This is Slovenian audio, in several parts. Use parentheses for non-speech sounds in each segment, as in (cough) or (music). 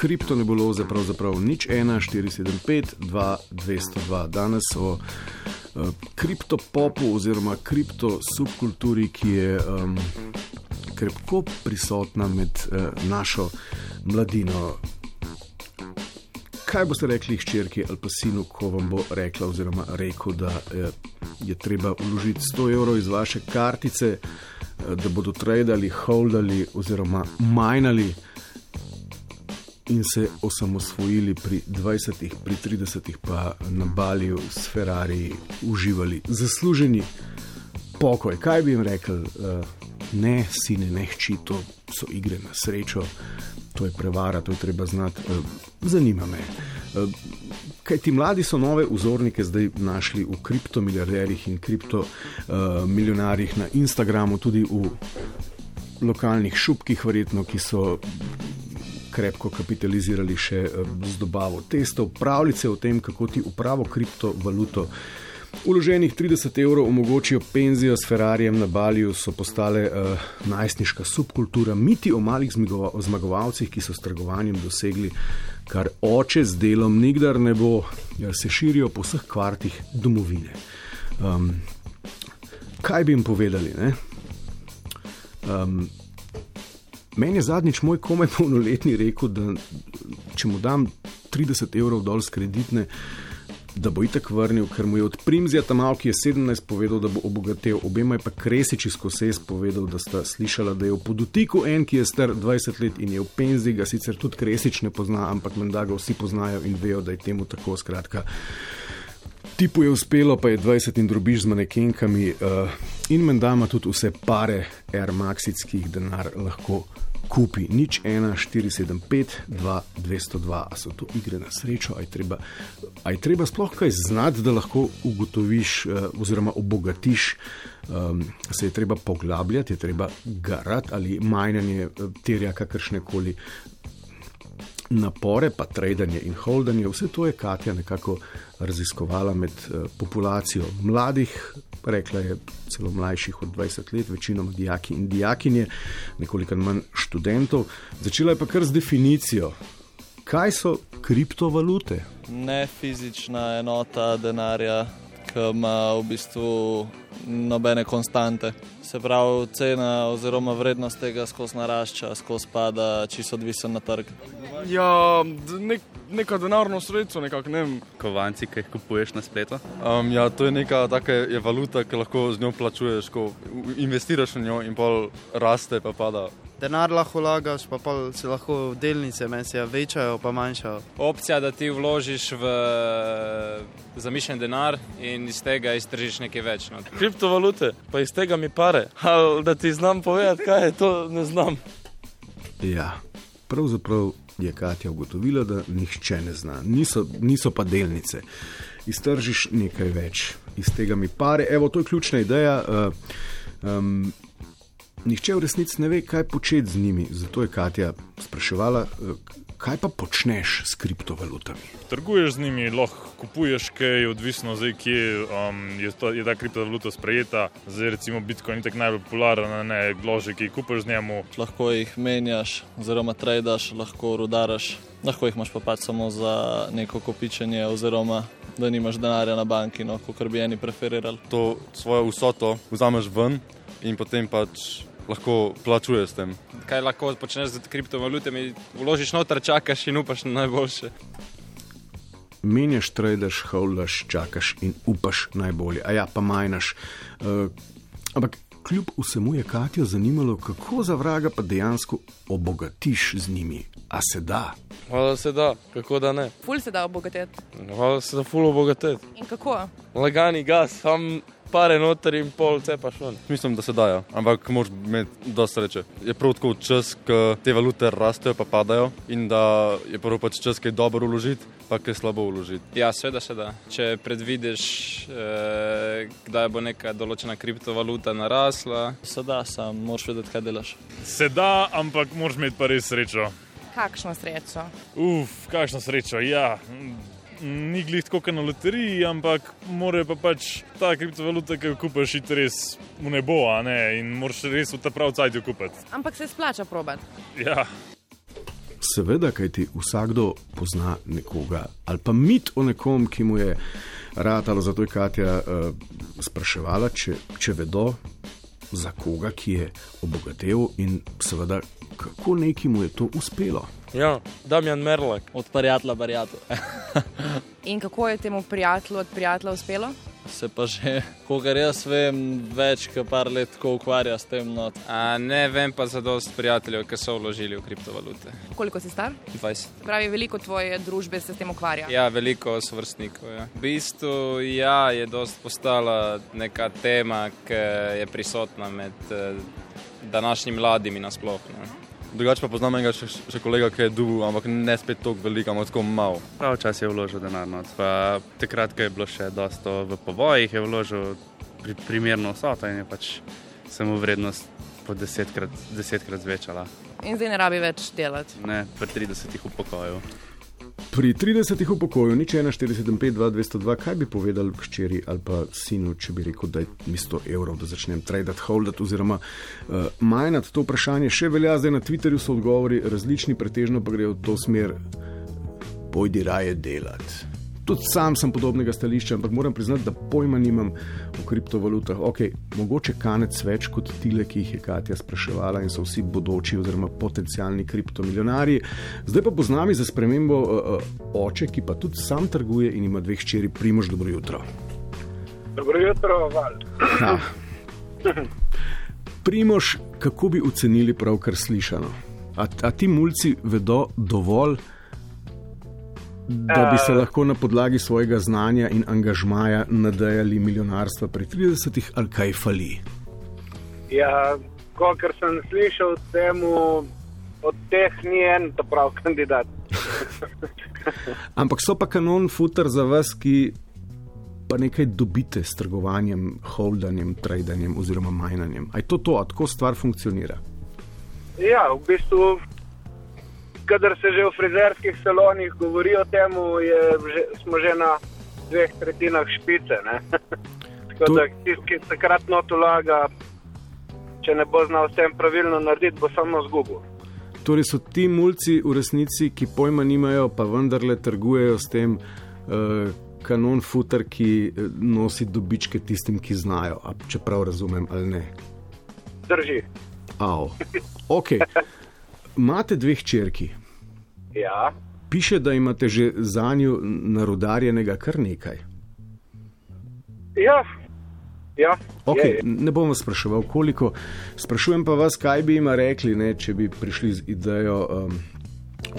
kriptonebuloze, pravzaprav nič 1, 475, 2, 202. Danes o uh, kriptopopu oziroma kriptosubkulturi, ki je um, krepko prisotna med uh, našo mladino. Kaj boste rekli hčerki ali pa sinu, ko vam bo rekla oziroma rekel, da je, je treba vložiti 100 evrov iz vaše kartice, da bodo tradali, holdali oziroma majnali in se osamosvojili pri 20, pri 30, pa na Baliju s Ferrari uživali zasluženi pokoj. Kaj bi jim rekel? Ne, sine, ne hči, to so igre na srečo to je prevara, to je treba znati. Eh, zanima me. Eh, Kaj ti mladi so nove vzornike zdaj našli v kriptomilijarderjih in kriptomilijonarjih na Instagramu, tudi v lokalnih šupkih, verjetno, ki so krepko kapitalizirali še eh, z dobavo testov, pravljice o tem, kako ti upravo kriptovaluto. Uloženih 30 evrov omogočijo penzijo s Ferrarijem na Baliju, so postale uh, najstniška subkultura, miti o malih zmagovalcih, ki so s trgovanjem dosegli, kar oče z delom nikdar ne bo, ja, se širijo po vseh kvartih domovine. Um, kaj bi jim povedali? Um, meni je zadnjič moj komaj polnoletni rekel, da če mu dam 30 evrov dol z kreditne da bo itak vrnil, ker mu je od Primzija tam malki je 17 povedal, da bo obogatel, obema je pa Kresič iz Koses povedal, da sta slišala, da je v podutiku en, ki je star 20 let in je v penzi, ga sicer tudi Kresič ne pozna, ampak menda ga vsi poznajo in vejo, da je temu tako skratka. Tipu je uspelo, pa je 20 in drobiž z manekenkami uh, in menda ima tudi vse pare Air Maxic, ki jih denar lahko kupi nič 1, 4, 7, 5, 2, 202. A so to igre na srečo, aj treba, aj treba sploh kaj znati, da lahko ugotoviš uh, oziroma obogatiš. Um, se je treba poglabljati, je treba garati ali majnanje uh, terja kakršne koli napore, pa trading in holding. Vse to je Katja nekako raziskovala med uh, populacijo mladih rekla je celo mlajših od 20 let, večinoma dijaki in dijakinje, nekoliko manj študentov. Začela je pa kar z definicijo. Kaj so kriptovalute? Ne fizična enota denarja, ki ima v bistvu nobene konstante. Se pravi, cena oziroma vrednost tega skozi narašča, skozi pada, čisto odvisen na trg. Ja, nek, neka denarna sredstva, nekako ne vem. Kovanci, ki jih kupuješ na spletu. Um, ja, to je neka taka je valuta, ki lahko z njo plačuješ, ko investiraš v njo in pol raste, pa pada. Denar lahko lagaš, pa se lahko delnice mesijo, večajo pa manjšajo. Opcija, da ti vložiš v zamišljen denar in iz tega iztržiš nekaj več. No. Kriptovalute, pa iz tega mi pare. Ali da ti znam povedati, kaj je to, ne znam. Ja, pravzaprav je Katja ugotovila, da nihče ne zna, niso, niso pa delnice. Iztržiš nekaj več, iz tega mi pare. Evo, to je ključna ideja. Uh, um, nihče v resnici ne ve, kaj početi z njimi. Zato je Katja spraševala, uh, kaj pa počneš s kriptovalutami? Trguješ z njimi, lahko kupuješ kaj, odvisno zdaj, kje um, je, to, je ta kriptovaluta sprejeta. Zdaj, recimo, Bitcoin je tako najbolj popularen, ne glože, ki jih kupuješ z njemu. Lahko jih menjaš, oziroma tradaš, lahko rudaraš, lahko jih imaš pa pač samo za neko kopičenje, oziroma da nimaš denarja na banki, no, kot bi eni preferirali. To svojo vsoto vzameš ven in potem pač lahko plačuješ s tem. Kaj lahko počneš z kriptovalutami? Vložiš noter, čakaš in upaš na najboljše. Menjaš, tradaš, holdaš, čakaš in upaš najbolje, a ja, pa majnaš. Uh, ampak kljub vsemu je Katijo zanimalo, kako za vraga pa dejansko obogatiš z njimi. A se da? Hvala se da, kako da ne. Ful se da obogatiti. Hvala se da ful obogatiti. In kako? Lagani gas, sam pare noter in pol cepaš ven. Mislim, da se dajo, ampak moraš imeti dosta sreče. Je prav tako čas, ko te valute rastejo pa padajo in da je prvo pač čas, ki je dobro uložiti, pa ki je slabo uložiti. Ja, seveda se da. Če predvidiš, eh, kdaj bo neka določena kriptovaluta narasla. Se da, sam moraš vedeti, kaj delaš. Se da, ampak moraš imeti pa res srečo. Kakšno srečo? Uf, kakšno srečo, ja ni glih tako kot na loteriji, ampak mora pa pač ta kriptovaluta, ki jo kupiš, iti res v nebo, ne? in moraš res v ta pravi cajt jo kupiti. Ampak se splača probat. Ja. Seveda, kajti vsakdo pozna nekoga ali pa mit o nekom, ki mu je ratalo. Zato je Katja uh, spraševala, če, če vedo, za koga, ki je obogatel in seveda, kako nekimu je to uspelo. Ja, Damjan Merlak. Od prijatelja, barjatu. (laughs) In kako je temu prijatelju od prijatelja uspelo? Se pa že, kogar jaz vem, več kot par let, ko ukvarja s tem. No. A, ne vem pa za dost prijateljev, ki so vložili v kriptovalute. Koliko si star? 20. Pravi, veliko tvoje družbe se s tem ukvarja. Ja, veliko sovrstnikov. Ja. V bistvu ja, je dost postala neka tema, ki je prisotna med eh, današnjimi mladimi nasplošno. Drugače pa poznam enega še, še kolega, ki je dubil, ampak ne spet tako veliko, ampak tako malo. Prav čas je vložil denar. No. Pa Takrat, ko je bilo še dosto v povojih, je vložil pri, primerno vsoto in je pač se mu vrednost po desetkrat, desetkrat zvečala. In zdaj ne rabi več delati. Ne, pri 30 upokojil. Pri 30 upokoju, nič 1,475-202, kaj bi povedal hčeri ali pa sinu, če bi rekel, da je mi 100 evrov, da začnem traditi, holdati oziroma uh, majnati to vprašanje. Še velja, zdaj na Twitterju so odgovori različni, pretežno pa grejo v to smer, pojdi raje delati. Tudi sam sem podobnega stališča, ampak moram priznati, da pojma nimam o kriptovalutah. Ok, mogoče kanec več kot tile, ki jih je Katja spraševala in so vsi bodoči oziroma potencijalni kriptomilionarji. Zdaj pa bo z nami za spremembo uh, oče, ki pa tudi sam trguje in ima dveh hčeri, primož dobro jutro. Dobro jutro, Val. Ha. Primož, kako bi ocenili pravkar slišano? A, a ti mulci vedo dovolj? Da bi se lahko na podlagi svojega znanja in angažmaja nadejali milijonarstva pri 30, ali kaj fali? Ja, kot sem slišal, temu, od teh ni en ta prav kandidat. (laughs) Ampak so pa kanon futer za vas, ki pa nekaj dobite s trgovanjem, holdanjem, tradanjem oziroma majnanjem. Aj to to, a tako stvar funkcionira? Ja, v bistvu kadar se že v frizerskih salonih govori o tem, smo že na dveh tretjinah špice. (laughs) Tako da tisti, ki se kratno tolaga, če ne bo znal s tem pravilno narediti, bo samo zgubil. Torej so ti mulci v resnici, ki pojma nimajo, pa vendarle trgujejo s tem uh, kanon futer, ki eh, nosi dobičke tistim, ki znajo, čeprav razumem ali ne. Drži. Aw. Ok. (laughs) Imate dveh črki. Ja. Piše, da imate že za njo narodarjenega kar nekaj. Ja. Ja, okay, je, je. Ne bom spraševal, koliko. Sprašujem pa vas, kaj bi jim rekli, ne, če bi prišli z idejo, um,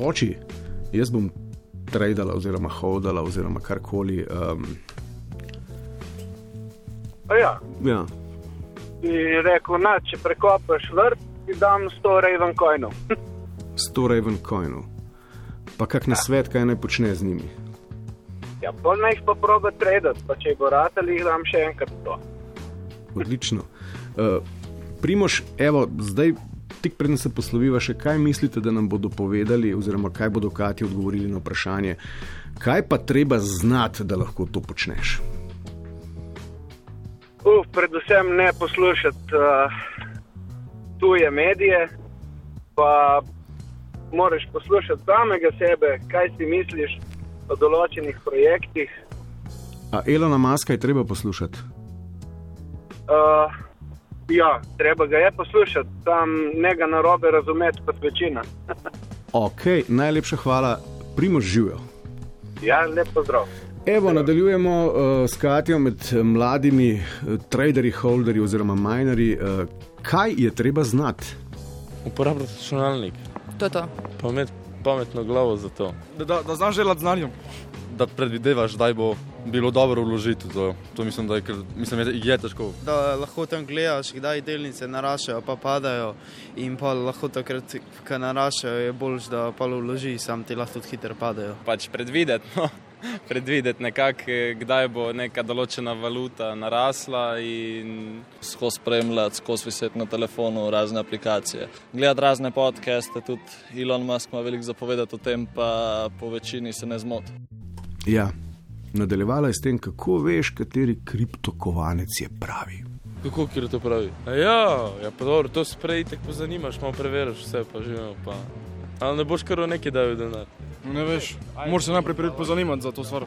oči, jaz bom tradila, oziroma hodala, oziroma karkoli. Um. Ja. Ja. Rekel, na, če prekopaš vrt, dam 100 raven coinov. (laughs) 100 raven coinov pa kak na svet, kaj naj počne z njimi. Ja, bolj naj jih pa proba traditi, pa če bo rad ali jih dam še enkrat to. Odlično. Uh, Primož, evo, zdaj tik preden se posloviva, še kaj mislite, da nam bodo povedali, oziroma kaj bodo Kati odgovorili na vprašanje, kaj pa treba znati, da lahko to počneš? Uf, predvsem ne poslušati uh, tuje medije, pa moraš poslušati samega sebe, kaj si misliš o določenih projektih. A Elona Maska je treba poslušati? Uh, ja, treba ga je poslušati, tam ne ga na robe razumeti kot večina. (laughs) ok, najlepša hvala, primož živijo. Ja, lep pozdrav. Evo, nadaljujemo uh, s Katijo med mladimi uh, traderji, holderji oziroma minerji. Uh, kaj je treba znati? Uporabljati računalnik. To je to. Pa imeti pametno glavo za to. Da, da, da znaš delati znanjem. Da predvidevaš, da bo bilo dobro vložiti to. To mislim, da je, mislim, je, je težko. Da lahko tam gledaš, kdaj delnice naraščajo, pa padajo. In pa lahko takrat, ko naraščajo, je bolj, da pa vložiš, sam ti lahko tudi hitro padajo. Pač predvideti. No (laughs) predvideti, nekak, kdaj bo neka določena valuta narasla in skozi spremljati, skozi viseti na telefonu razne aplikacije. Gledati razne podcaste, tudi Elon Musk ima veliko zapovedati o tem, pa po večini se ne zmoti. Ja, nadaljevala je s tem, kako veš, kateri kriptokovanec je pravi. Kako je to pravi? A ja, ja pa dobro, to sprej tako zanimaš, malo preveriš vse, pa živimo pa. Ali ne boš kar v neki dal denar? Ne veš, moraš se najprej pozanimati za to stvar.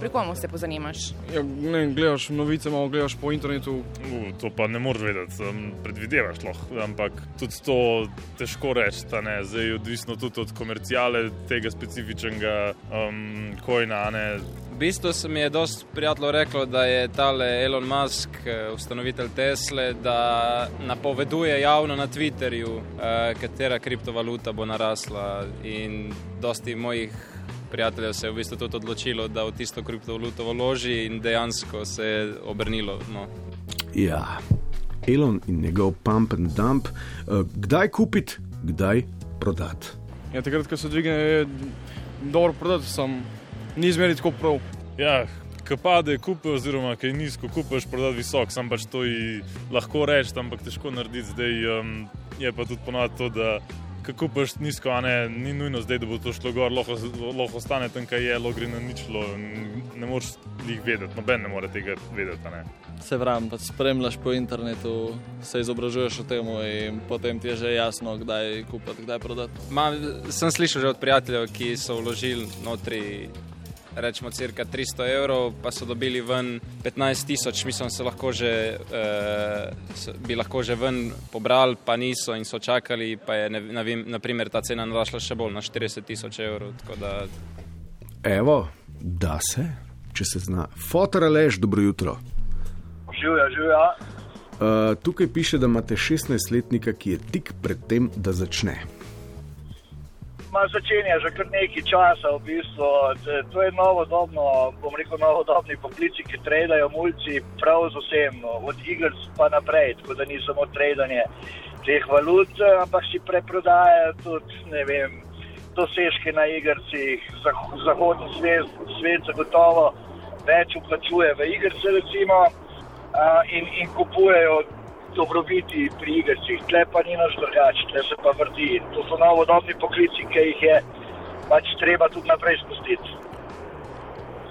Pri komu se pozanimaš? Ja, ne, vem, gledaš novice, malo gledaš po internetu. Uh, to pa ne moreš vedeti, um, predvidevaš lahko, ampak tudi to težko reči, da ne, zdaj je odvisno tudi od komercijale tega specifičnega um, kojna. a ne. V bistvu se mi je dosti prijateljev reklo, da je tale Elon Musk, eh, ustanovitelj Tesle, da napoveduje javno na Twitterju, eh, katera kriptovaluta bo narasla. In dosti mojih prijateljev se je v bistvu tudi odločilo, da v tisto kriptovaluto vloži in dejansko se je obrnilo. No. Ja, Elon in njegov pump and dump, uh, kdaj kupiti, kdaj prodati. Ja, takrat, ko se dvigne, je dobro prodati, sam ni zmeri tako prav. Ja, ki pade, kupe, oziroma ki je nizko, kupeš, prodati visok, sam pač to lahko rečeš, ampak težko narediti. Zdaj um, je pa tudi ponovadi to, da ko kupeš nizko, a ne, ni nujno zdaj, da bo to šlo gor, lahko, lahko ostane tam, kaj je, lahko gre na ničlo. Ne moreš jih vedeti, noben ne more tega vedeti. a ne. Se pravi, pač spremljaš po internetu, se izobražuješ o tem in potem ti je že jasno, kdaj kupiti, kdaj prodati. Ma, sem slišal že od prijateljev, ki so vložili notri. Rečemo, cirka 300 evrov, pa so dobili ven 15 tisoč, mislim, se lahko že, eh, bi lahko že ven pobrali, pa niso in so čakali, pa je ne, ne vem, naprimer, ta cena narasla še bolj na 40 tisoč evrov. tako Da, Evo, da se, če se zna. Fotor Alež, dobro jutro. Živijo, živijo. Uh, tukaj piše, da imate 16-letnika, ki je tik pred tem, da začne. Ma začenja že kar nekaj časa, v bistvu. To je novodobno, bom rekel, novodobni poklici, ki tradajo mulci prav z vsem, no, od iger pa naprej, tako da ni samo tradanje teh valut, ampak si preprodajajo tudi, ne vem, dosežke na igrcih, Zah zahodni svet, svet zagotovo več uplačuje v igrce, recimo, in, in kupujejo dobrobiti pri igrcih, tle pa ni naš drugače, tle se pa vrti. To so novodobni poklici, ki jih je pač treba tudi naprej spustiti.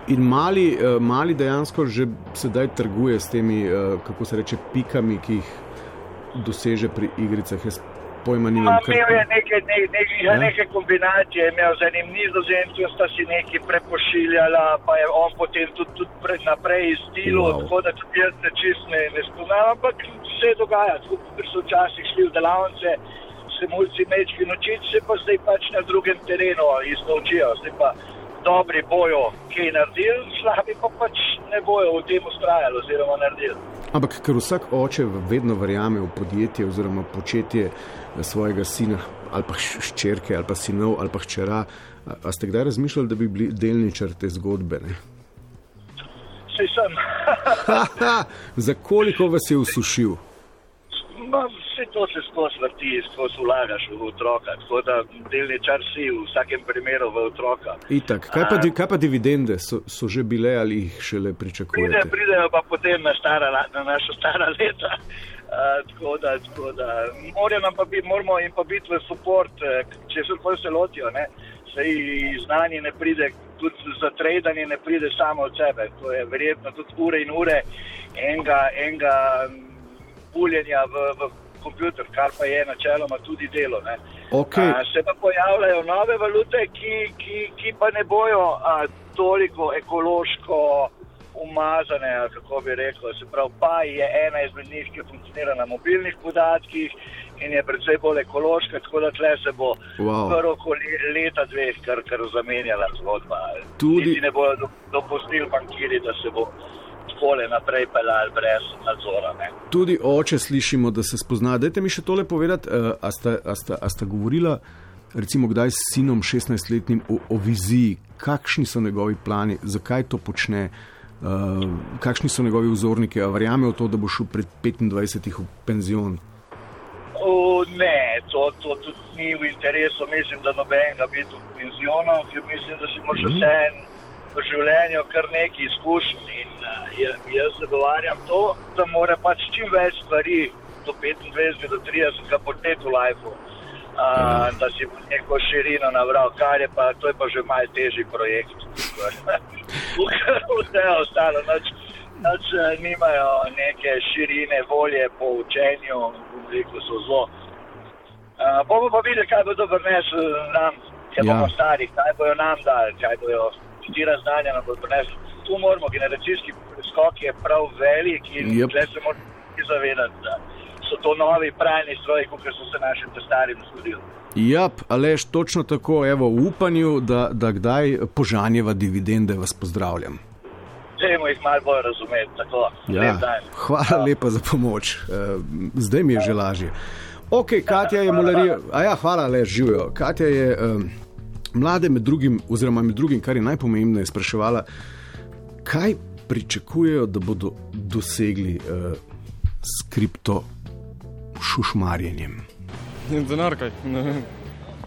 In mali, uh, mali dejansko že sedaj trguje s temi, uh, kako se reče, pikami, ki jih doseže pri igricah. Jaz pojma nimam, Ma, imel je neke, ne, ne, Ja. ja? neke kombinacije, imel z enim nizozemcem, sta si nekaj prepošiljala, pa je on potem tudi, tudi naprej izstilil, Wow. wow. tako da tudi jaz ne čist ne, ne spoznam, ampak se dogaja, tako kot so včasih šli v delavnice, se mulci mečki naučiti, se pa zdaj pač na drugem terenu isto učijo, zdaj pa dobri bojo kaj naredili, slabi pa pač ne bojo v tem ustrajali oziroma naredili. Ampak ker vsak oče vedno verjame v podjetje oziroma početje eh, svojega sina ali pa š- hčerke ali pa sinov ali pa hčera, a, ste kdaj razmišljali, da bi bili delničar te zgodbe? Ne? Saj sem. Za koliko vas je usušil? Ma, vse to se skozi vrti, skozi vlagaš v otroka, tako da delničar si v vsakem primeru v otroka. Itak, kaj pa, di- kaj pa dividende so, so že bile ali jih šele Pride, pričakujete? pridejo pa potem na, stara, na naša stara (laughs) leta. Uh, tako da, tako da morajo nam pa biti, moramo jim pa biti v podpor, če se lahko se lotijo. Ne? Sej znanje ne pride, tudi za tradanje ne pride samo od sebe. To je verjetno tudi ure in ure enega, enega buljenja v, v kompjuter, kar pa je načeloma tudi delo. Ne? Okej. A, se pa pojavljajo nove valute, ki, ki, ki pa ne bojo a, toliko ekološko umazane, kako bi rekel. Se pravi, pa je ena izmed njih, ki funkcionira na mobilnih podatkih in je predvsej bolj ekološka, tako da tle se bo Wow. v roku le- leta, dveh, kar, kar zamenjala zgodba. Tudi- Niti ne bodo do- dopustili bankiri, da se bo takole naprej peljal brez nadzora. Ne. Tudi oče slišimo, da se spozna. Dajte mi še tole povedati, uh, a, sta, a, sta, a sta govorila recimo kdaj s sinom 16-letnim o, o viziji, kakšni so njegovi plani, zakaj to počne, uh, kakšni so njegovi vzorniki, a verjame v to, da bo šel pred 25 v penzion. O, ne, to, to tudi ni v interesu, mislim, da nobenega biti v penzionu, ker mislim, da si moraš Mhm. vse v življenju kar nekaj izkušenj. In uh, jaz, zagovarjam to, da mora pač čim več stvari do 25, do 30 početi v lifeu. Uh, da si neko širino nabral, kar je pa, to je pa že malo težji projekt. (laughs) Vse ostalo, noč, noč eh, nimajo neke širine volje po učenju, rekel, so zelo Uh, bomo pa videli, kaj bodo prinesli nam, če Ja. bomo stari, kaj bojo nam dali, kaj bojo štira znanja nam bodo prinesli. Tu moramo, generacijski skok je prav velik in yep. se moramo zavedati, da so to novi pravni stroji, kot so se našim starim zgodili. Ja, alež točno tako, evo, v upanju, da, da kdaj požanjeva dividende, vas pozdravljam. Dajmo jih malo bolj razumeti, tako. Ja, Lep hvala lepa za pomoč, Eh, zdaj mi je že lažje. Ok, Katja je mularija. A ja, hvala, le živijo. Katja je um, mlade med drugim, oziroma med drugim, kar je najpomembneje, spraševala, kaj pričakujejo, da bodo dosegli uh, s kripto šušmarjenjem. Denar kaj. Ne.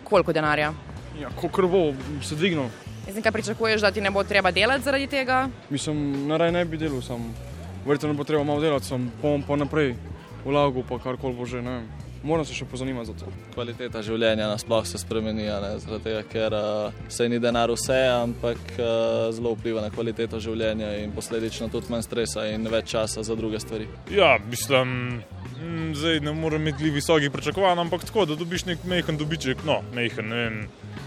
Koliko denarja? Ja, koliko bo se dvignil. Mislim, kaj pričakuješ, da ti ne bo treba delati zaradi tega? Mislim, naraj ne bi delal, sam. Verjetno bo treba malo delati, sem bom pa naprej vlagal, pa karkoli bo že, ne. Moram se še pozanimati za to. Kvaliteta življenja nasploh se spremeni, a ne, zaradi tega, ker uh, se ni denar vse, ampak uh, zelo vpliva na kvaliteto življenja in posledično tudi manj stresa in več časa za druge stvari. Ja, mislim, zdaj ne morem imeti visokih pričakovanj, ampak tako, da dobiš nek mehen dobiček, no, mehen, ne vem,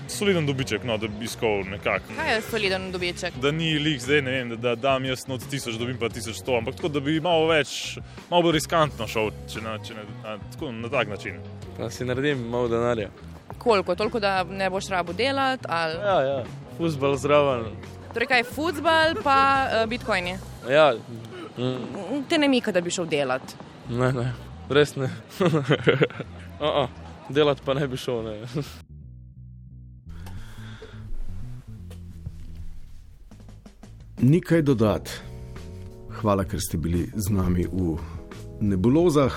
soliden dobiček, no, da bi iskal nekako. Kaj je soliden dobiček? Da ni lik zdaj, ne vem, da, da dam jaz not tisoč, dobim pa tisoč sto, ampak tako, da bi malo več, malo bolj riskantno šel, če na, če ne, na, tako, na tak način. Pa si naredim malo denarja. Koliko? Toliko, da ne boš rabo delati? Ali... Ja, ja. Fusbal zraven. Torej, kaj je futbal, pa uh, bitcoini. Ja. Mm. Te ne mika, da bi šel delati. Ne, ne, res ne. (laughs) uh -uh. Delati pa ne bi šel, ne. Nikaj dodati. Hvala, ker ste bili z nami v nebulozah.